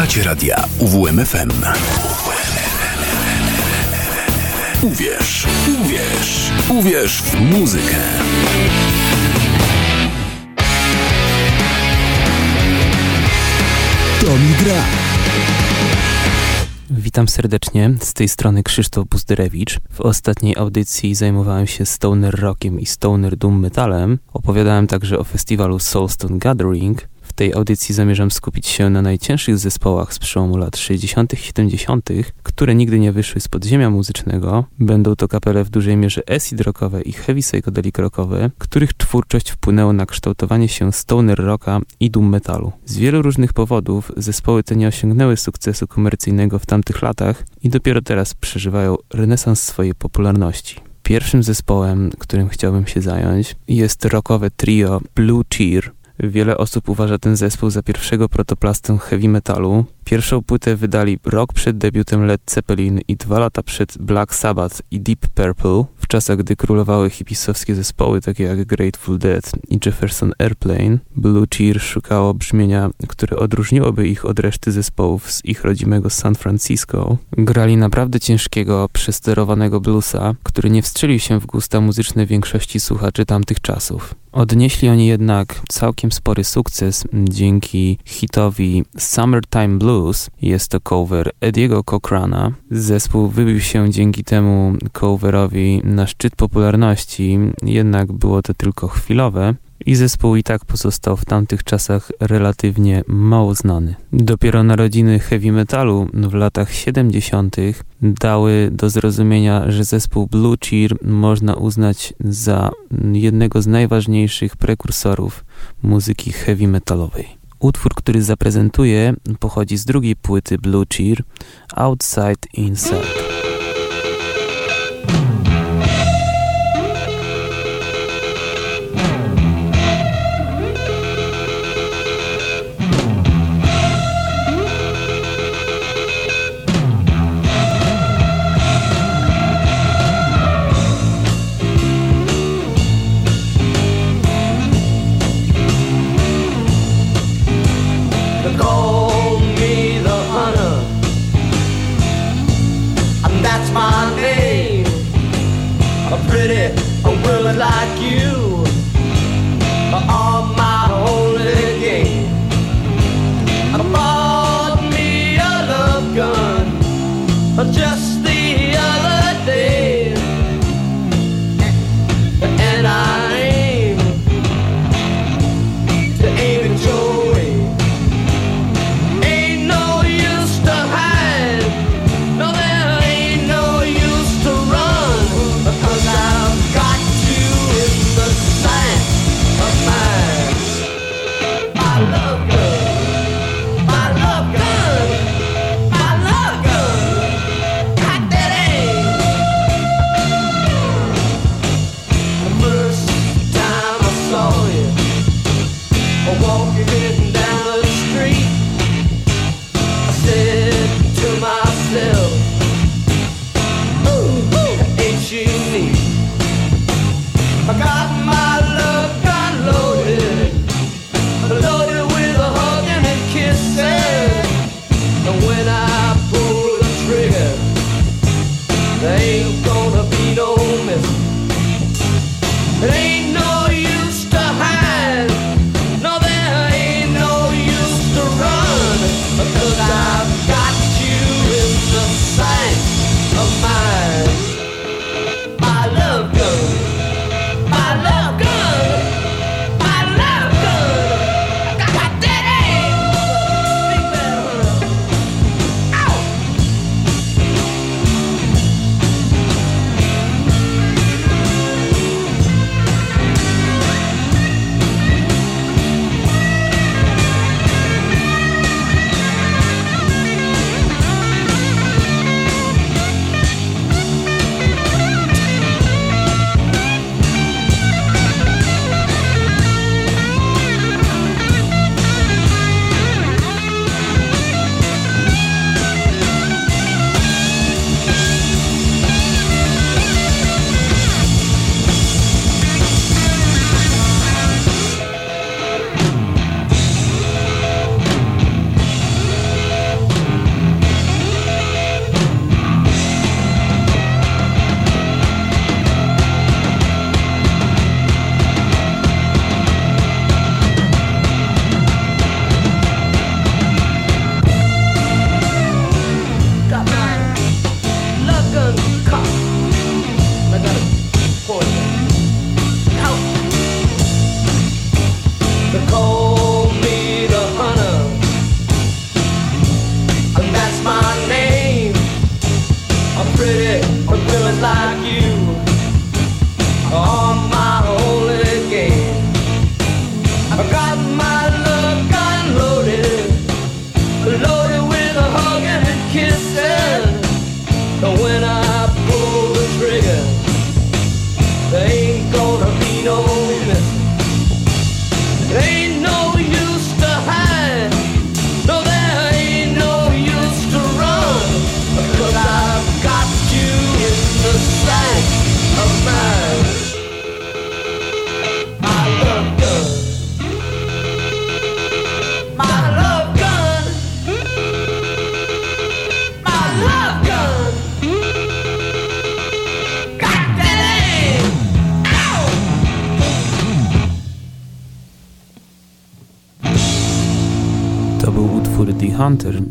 Słuchacie radia UWMFM. Uwierz, uwierz, uwierz w muzykę. To mi gra. Witam serdecznie, z tej strony Krzysztof Buzderewicz. W ostatniej audycji zajmowałem się stoner rockiem i stoner doom metalem. Opowiadałem także o festiwalu Soulstone Gathering, w tej audycji zamierzam skupić się na najcięższych zespołach z przełomu lat 60. i 70., które nigdy nie wyszły z podziemia muzycznego. Będą to kapele w dużej mierze acid rockowe i heavy psychedelic rockowe, których twórczość wpłynęła na kształtowanie się stoner rocka i doom metalu. Z wielu różnych powodów zespoły te nie osiągnęły sukcesu komercyjnego w tamtych latach i dopiero teraz przeżywają renesans swojej popularności. Pierwszym zespołem, którym chciałbym się zająć, jest rockowe trio Blue Cheer, Wiele osób uważa ten zespół za pierwszego protoplastę heavy metalu. Pierwszą płytę wydali rok przed debiutem Led Zeppelin i dwa lata przed Black Sabbath i Deep Purple, czasach gdy królowały hipisowskie zespoły takie jak Grateful Dead i Jefferson Airplane. Blue Cheer szukało brzmienia, które odróżniłoby ich od reszty zespołów z ich rodzimego San Francisco. Grali naprawdę ciężkiego, przesterowanego bluesa, który nie wstrzelił się w gusta muzyczne większości słuchaczy tamtych czasów. Odnieśli oni jednak całkiem spory sukces dzięki hitowi Summertime Blues. Jest to cover Ediego Cochrana. Zespół wybił się dzięki temu coverowi na szczyt popularności, jednak było to tylko chwilowe i zespół i tak pozostał w tamtych czasach relatywnie mało znany. Dopiero narodziny heavy metalu w latach 70. dały do zrozumienia, że zespół Blue Cheer można uznać za jednego z najważniejszych prekursorów muzyki heavy metalowej. Utwór, który zaprezentuję, pochodzi z drugiej płyty Blue Cheer, Outside Inside. There ain't gonna be no missing.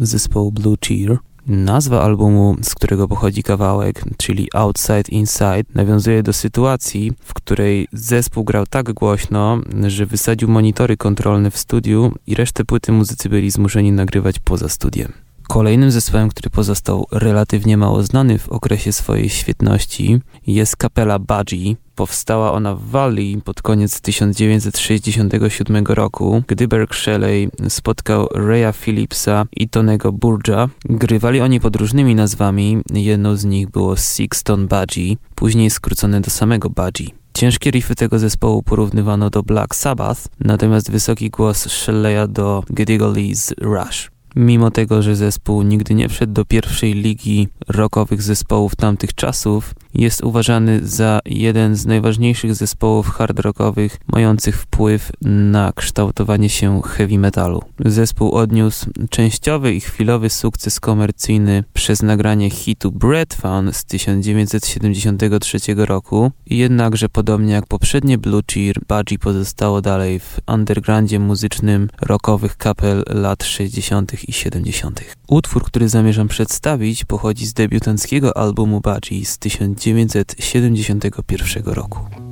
Zespołu Blue Cheer. Nazwa albumu, z którego pochodzi kawałek, czyli Outside Inside, nawiązuje do sytuacji, w której zespół grał tak głośno, że wysadził monitory kontrolne w studiu i resztę płyty muzycy byli zmuszeni nagrywać poza studiem. Kolejnym zespołem, który pozostał relatywnie mało znany w okresie swojej świetności jest kapela Budgie. Powstała ona w Walii pod koniec 1967 roku, gdy Berk Shelley spotkał Raya Phillipsa i Tonego Burja. Grywali oni pod różnymi nazwami, jedną z nich było Sixton Budgie, później skrócone do samego Budgie. Ciężkie riffy tego zespołu porównywano do Black Sabbath, natomiast wysoki głos Shelley'a do Geddy Lee's Rush. Mimo tego, że zespół nigdy nie wszedł do pierwszej ligi rockowych zespołów tamtych czasów, jest uważany za jeden z najważniejszych zespołów hard rockowych mających wpływ na kształtowanie się heavy metalu. Zespół odniósł częściowy i chwilowy sukces komercyjny przez nagranie hitu Bread Fun z 1973 roku, jednakże podobnie jak poprzednie Blue Cheer, Budgie pozostało dalej w undergroundzie muzycznym rockowych kapel lat 60. i 70. Utwór, który zamierzam przedstawić pochodzi z debiutanckiego albumu Budgie z 1970 1971 roku.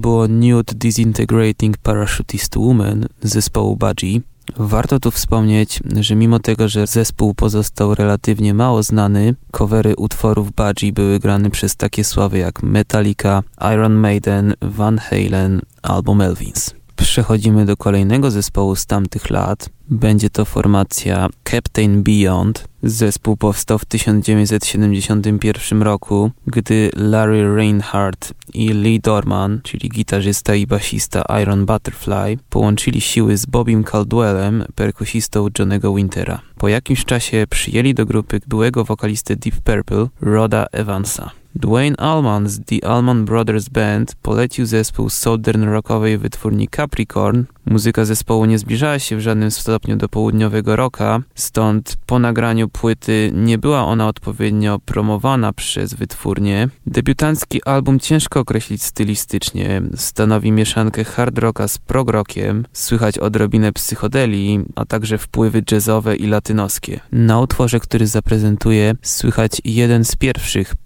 Było Nude Disintegrating Parachutist Woman zespołu Budgie. Warto tu wspomnieć, że mimo tego, że zespół pozostał relatywnie mało znany, covery utworów Budgie były grane przez takie sławy jak Metallica, Iron Maiden, Van Halen albo Melvins. Przechodzimy do kolejnego zespołu z tamtych lat. Będzie to formacja Captain Beyond. Zespół powstał w 1971 roku, gdy Larry Reinhardt i Lee Dorman, czyli gitarzysta i basista Iron Butterfly, połączyli siły z Bobim Caldwellem, perkusistą Johnego Wintera. Po jakimś czasie przyjęli do grupy byłego wokalisty Deep Purple, Roda Evansa. Dwayne Allman z The Allman Brothers Band polecił zespół southern rockowej wytwórni Capricorn. Muzyka zespołu nie zbliżała się w żadnym stopniu do południowego rocka, stąd po nagraniu płyty nie była ona odpowiednio promowana przez wytwórnię. Debiutancki album ciężko określić stylistycznie. Stanowi mieszankę hard rocka z prog rockiem, słychać odrobinę psychodelii, a także wpływy jazzowe i latynoskie. Na utworze, który zaprezentuje, słychać jeden z pierwszych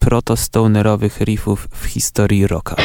proto-stonerowych riffów w historii rocka.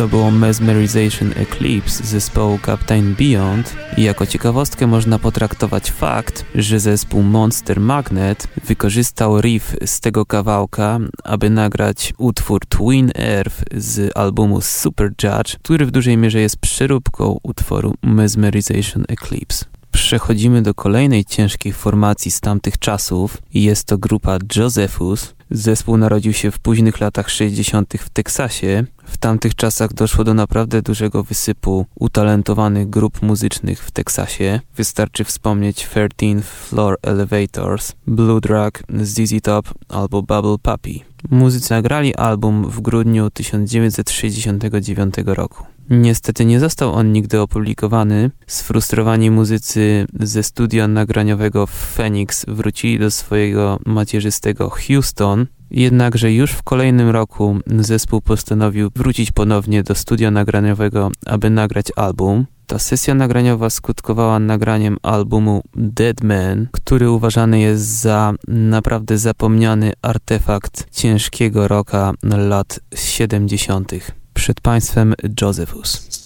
To było Mesmerization Eclipse zespołu Captain Beyond i jako ciekawostkę można potraktować fakt, że zespół Monster Magnet wykorzystał riff z tego kawałka, aby nagrać utwór Twin Earth z albumu Super Judge, który w dużej mierze jest przeróbką utworu Mesmerization Eclipse. Przechodzimy do kolejnej ciężkiej formacji z tamtych czasów jest to grupa Josephus. Zespół narodził się w późnych latach 60. w Teksasie. W tamtych czasach doszło do naprawdę dużego wysypu utalentowanych grup muzycznych w Teksasie. Wystarczy wspomnieć 13 Floor Elevators, Blue Drag, ZZ Top albo Bubble Puppy. Muzycy nagrali album w grudniu 1969 roku. Niestety nie został on nigdy opublikowany. Sfrustrowani muzycy ze studia nagraniowego w Phoenix wrócili do swojego macierzystego Houston, jednakże już w kolejnym roku zespół postanowił wrócić ponownie do studia nagraniowego, aby nagrać album. Ta sesja nagraniowa skutkowała nagraniem albumu Dead Man, który uważany jest za naprawdę zapomniany artefakt ciężkiego rocka lat 70 przed państwem Josephus.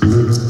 Mm-hmm.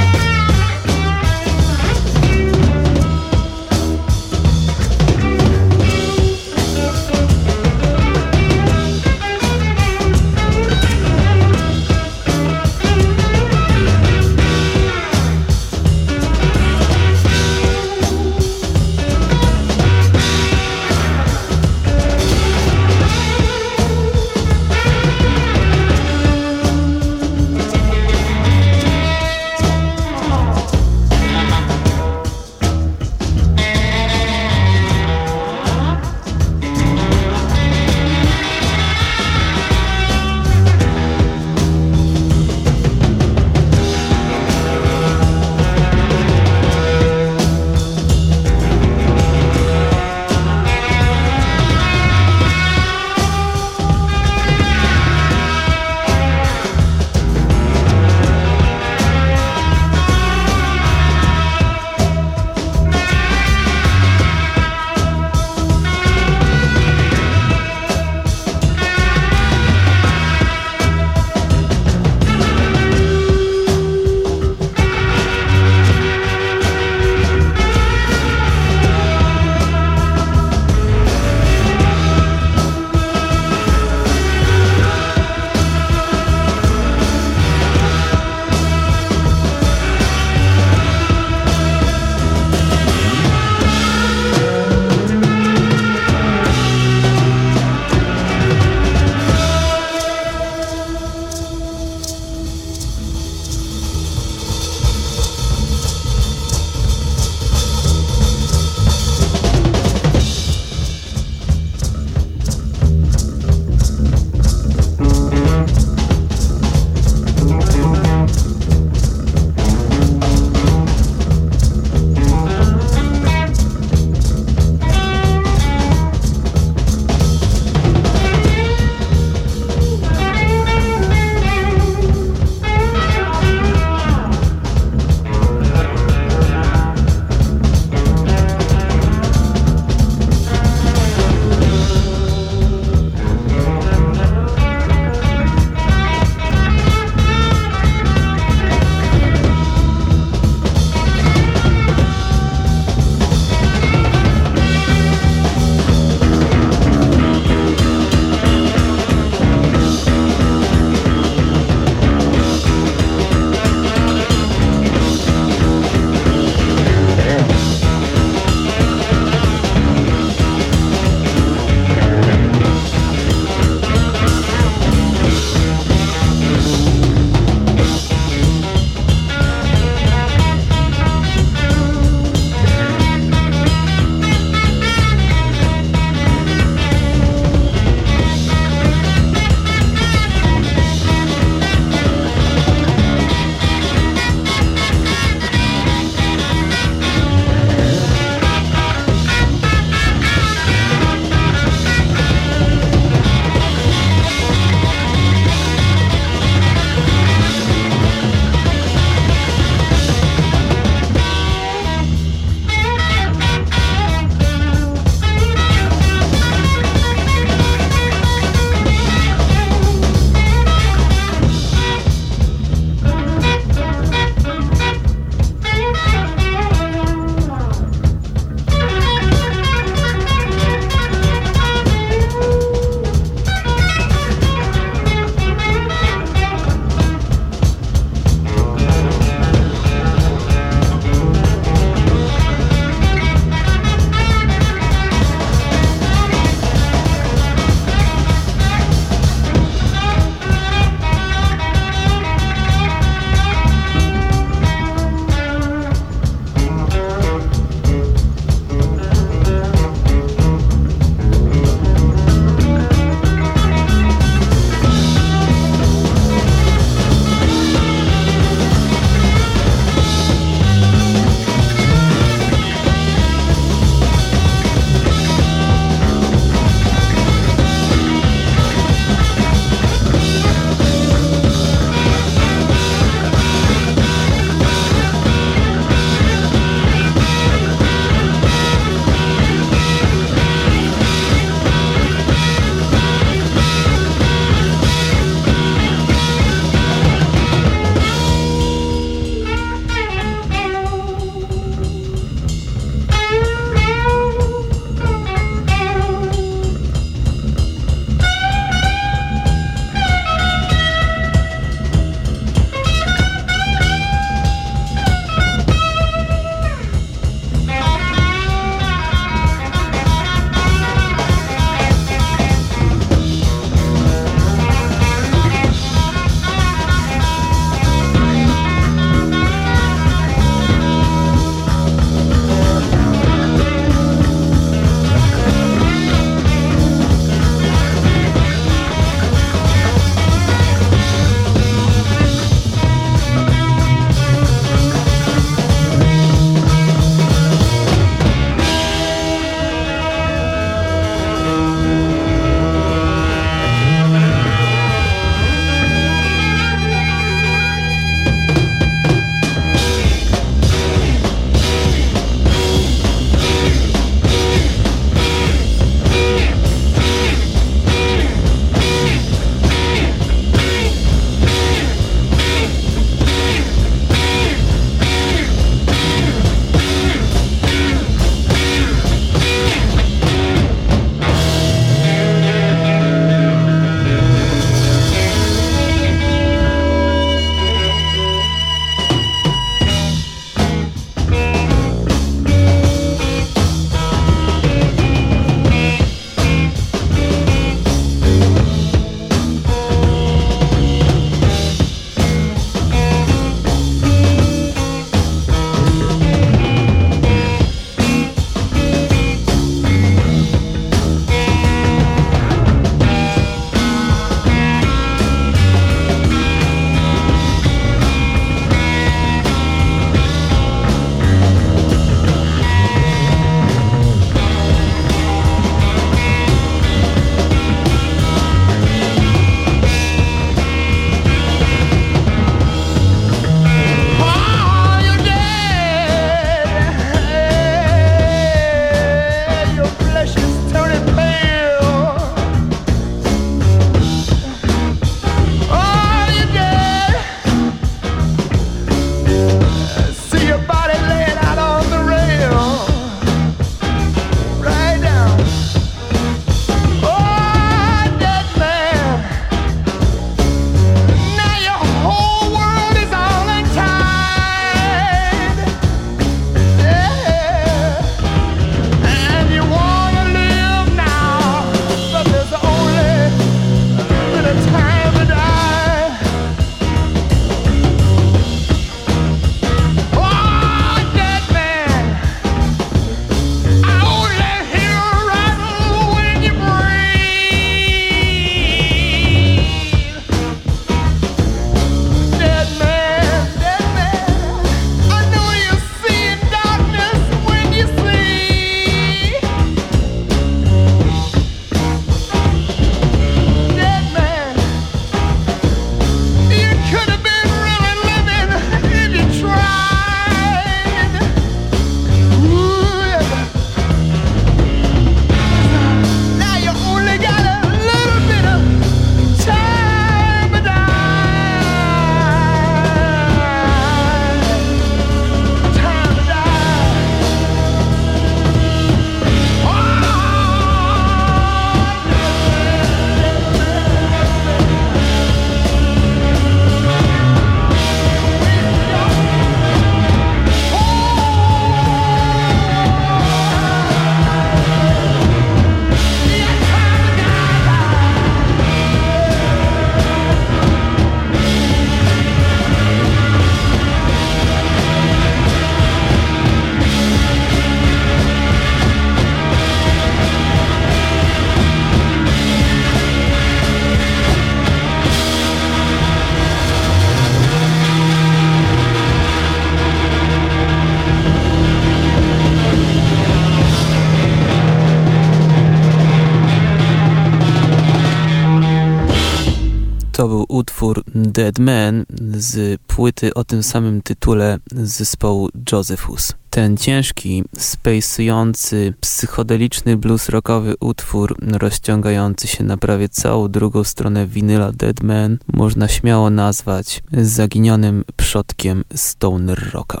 Dead Man z płyty o tym samym tytule zespołu Josephus. Ten ciężki, spejsujący, psychodeliczny blues rockowy utwór rozciągający się na prawie całą drugą stronę winyla Dead Man można śmiało nazwać zaginionym przodkiem stoner rocka.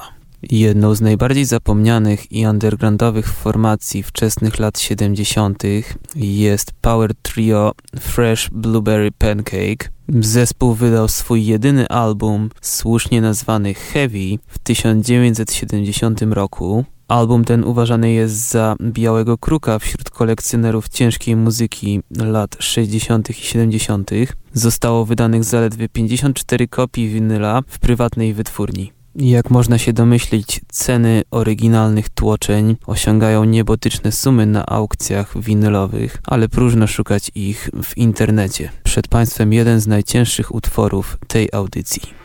Jedną z najbardziej zapomnianych i undergroundowych formacji wczesnych lat 70. jest power trio Fresh Blueberry Pancake. Zespół wydał swój jedyny album, słusznie nazwany Heavy, w 1970 roku. Album ten uważany jest za białego kruka wśród kolekcjonerów ciężkiej muzyki lat 60. i 70. Zostało wydanych zaledwie 54 kopii winyla w prywatnej wytwórni. Jak można się domyślić, ceny oryginalnych tłoczeń osiągają niebotyczne sumy na aukcjach winylowych, ale próżno szukać ich w internecie. Przed Państwem jeden z najcięższych utworów tej audycji.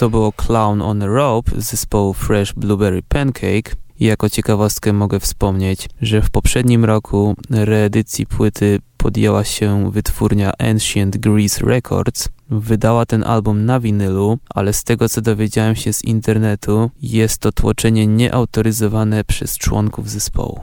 To było Clown on a Rope z zespołu Fresh Blueberry Pancake. Jako ciekawostkę mogę wspomnieć, że w poprzednim roku reedycji płyty podjęła się wytwórnia Ancient Greece Records. Wydała ten album na winylu, ale z tego co dowiedziałem się z internetu, jest to tłoczenie nieautoryzowane przez członków zespołu.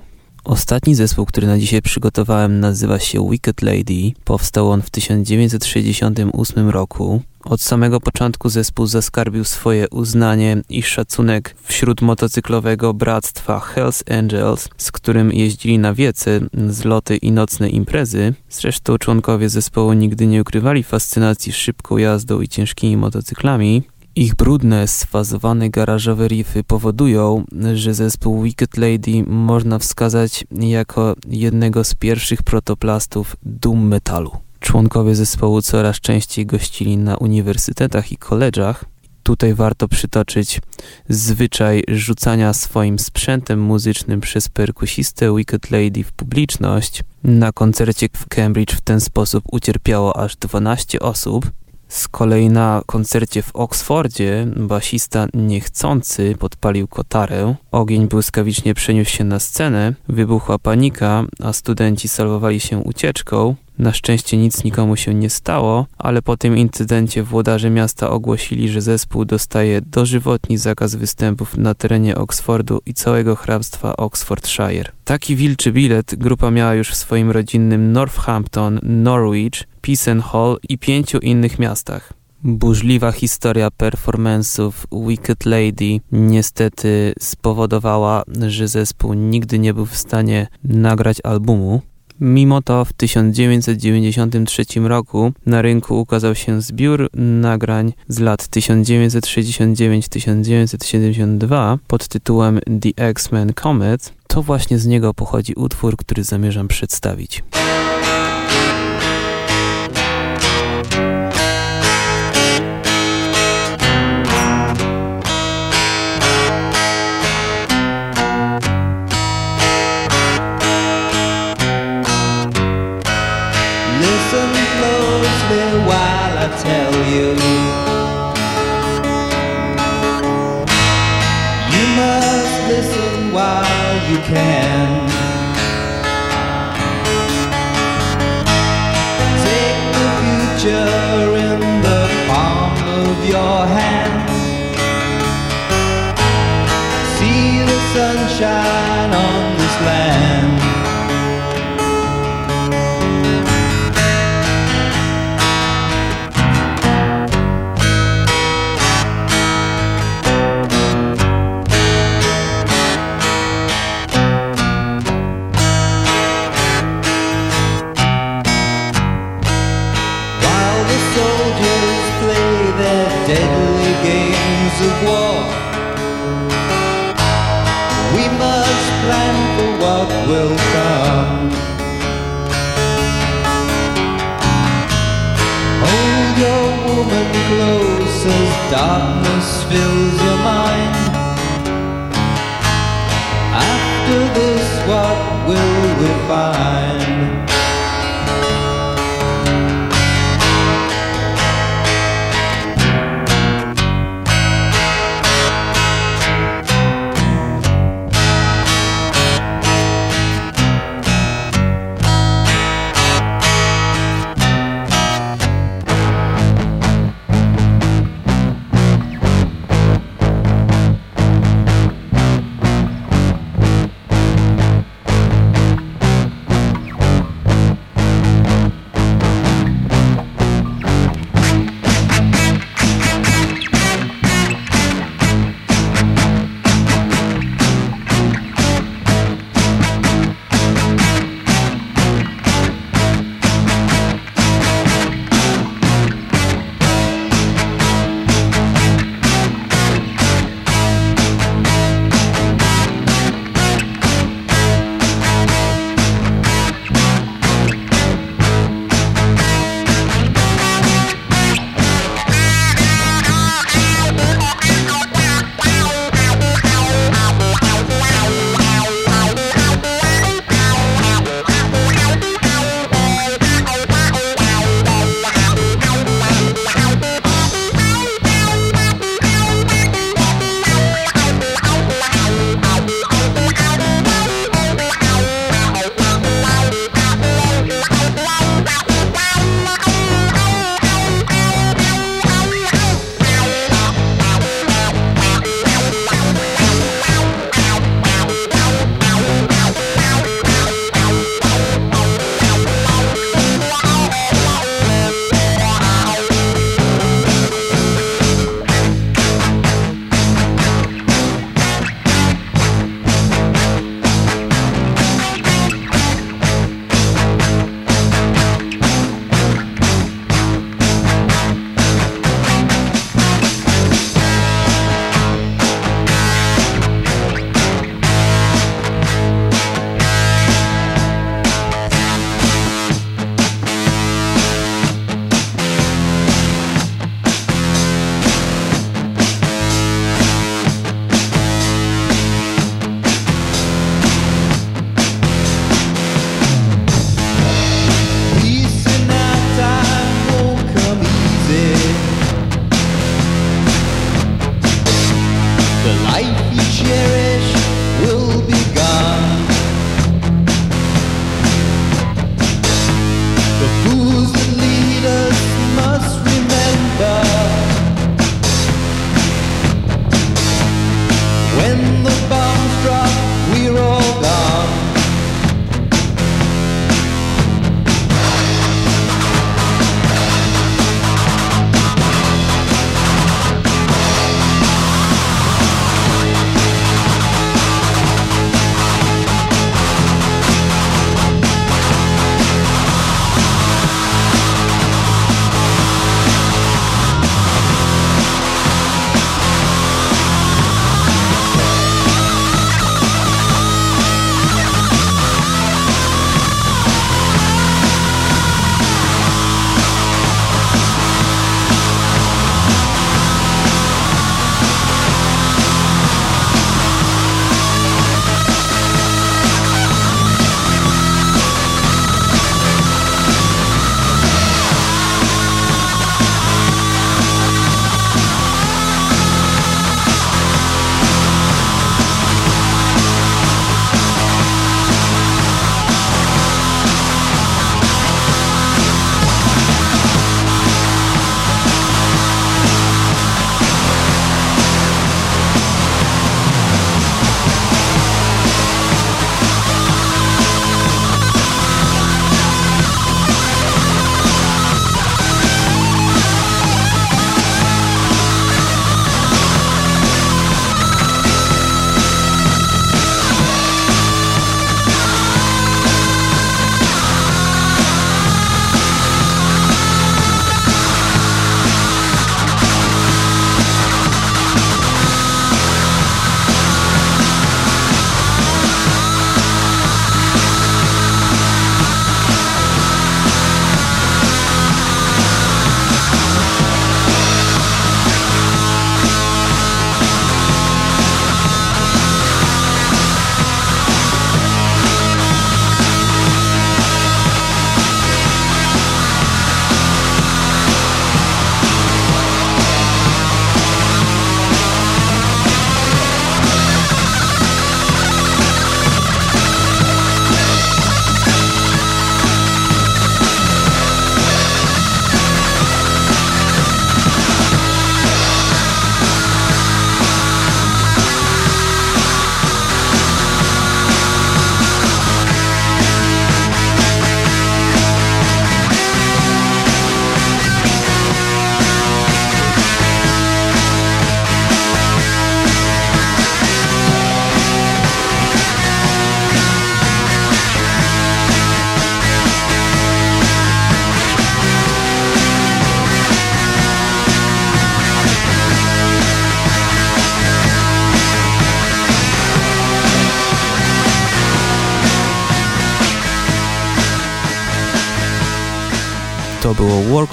Ostatni zespół, który na dzisiaj przygotowałem, nazywa się Wicked Lady. Powstał on w 1968 roku. Od samego początku zespół zaskarbił swoje uznanie i szacunek wśród motocyklowego bractwa Hells Angels, z którym jeździli na wiece, zloty i nocne imprezy. Zresztą członkowie zespołu nigdy nie ukrywali fascynacji szybką jazdą i ciężkimi motocyklami. Ich brudne, sfazowane garażowe riffy powodują, że zespół Wicked Lady można wskazać jako jednego z pierwszych protoplastów doom metalu. Członkowie zespołu coraz częściej gościli na uniwersytetach i koledżach. Tutaj warto przytoczyć zwyczaj rzucania swoim sprzętem muzycznym przez perkusistę Wicked Lady w publiczność. Na koncercie w Cambridge w ten sposób ucierpiało aż 12 osób. Z kolei na koncercie w Oksfordzie basista niechcący podpalił kotarę. Ogień błyskawicznie przeniósł się na scenę, wybuchła panika, a studenci salwowali się ucieczką. Na szczęście nic nikomu się nie stało, ale po tym incydencie włodarze miasta ogłosili, że zespół dostaje dożywotni zakaz występów na terenie Oxfordu i całego hrabstwa Oxfordshire. Taki wilczy bilet grupa miała już w swoim rodzinnym Northampton, Norwich, Peace Hall i pięciu innych miastach. Burzliwa historia performance'ów Wicked Lady niestety spowodowała, że zespół nigdy nie był w stanie nagrać albumu. Mimo to w 1993 roku na rynku ukazał się zbiór nagrań z lat 1969-1972 pod tytułem The X-Men Comet. To właśnie z niego pochodzi utwór, który zamierzam przedstawić.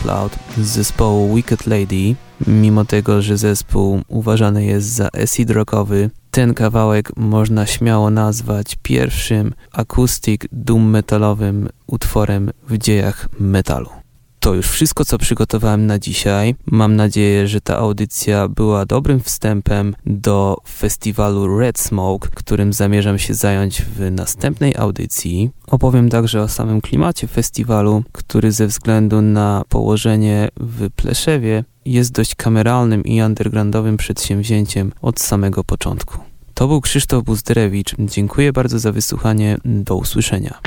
Było Work Loud z zespołu Wicked Lady. Mimo tego, że zespół uważany jest za acid rockowy, ten kawałek można śmiało nazwać pierwszym acoustic doom metalowym utworem w dziejach metalu. To już wszystko, co przygotowałem na dzisiaj. Mam nadzieję, że ta audycja była dobrym wstępem do festiwalu Red Smoke, którym zamierzam się zająć w następnej audycji. Opowiem także o samym klimacie festiwalu, który ze względu na położenie w Pleszewie jest dość kameralnym i undergroundowym przedsięwzięciem od samego początku. To był Krzysztof Buzderewicz. Dziękuję bardzo za wysłuchanie. Do usłyszenia.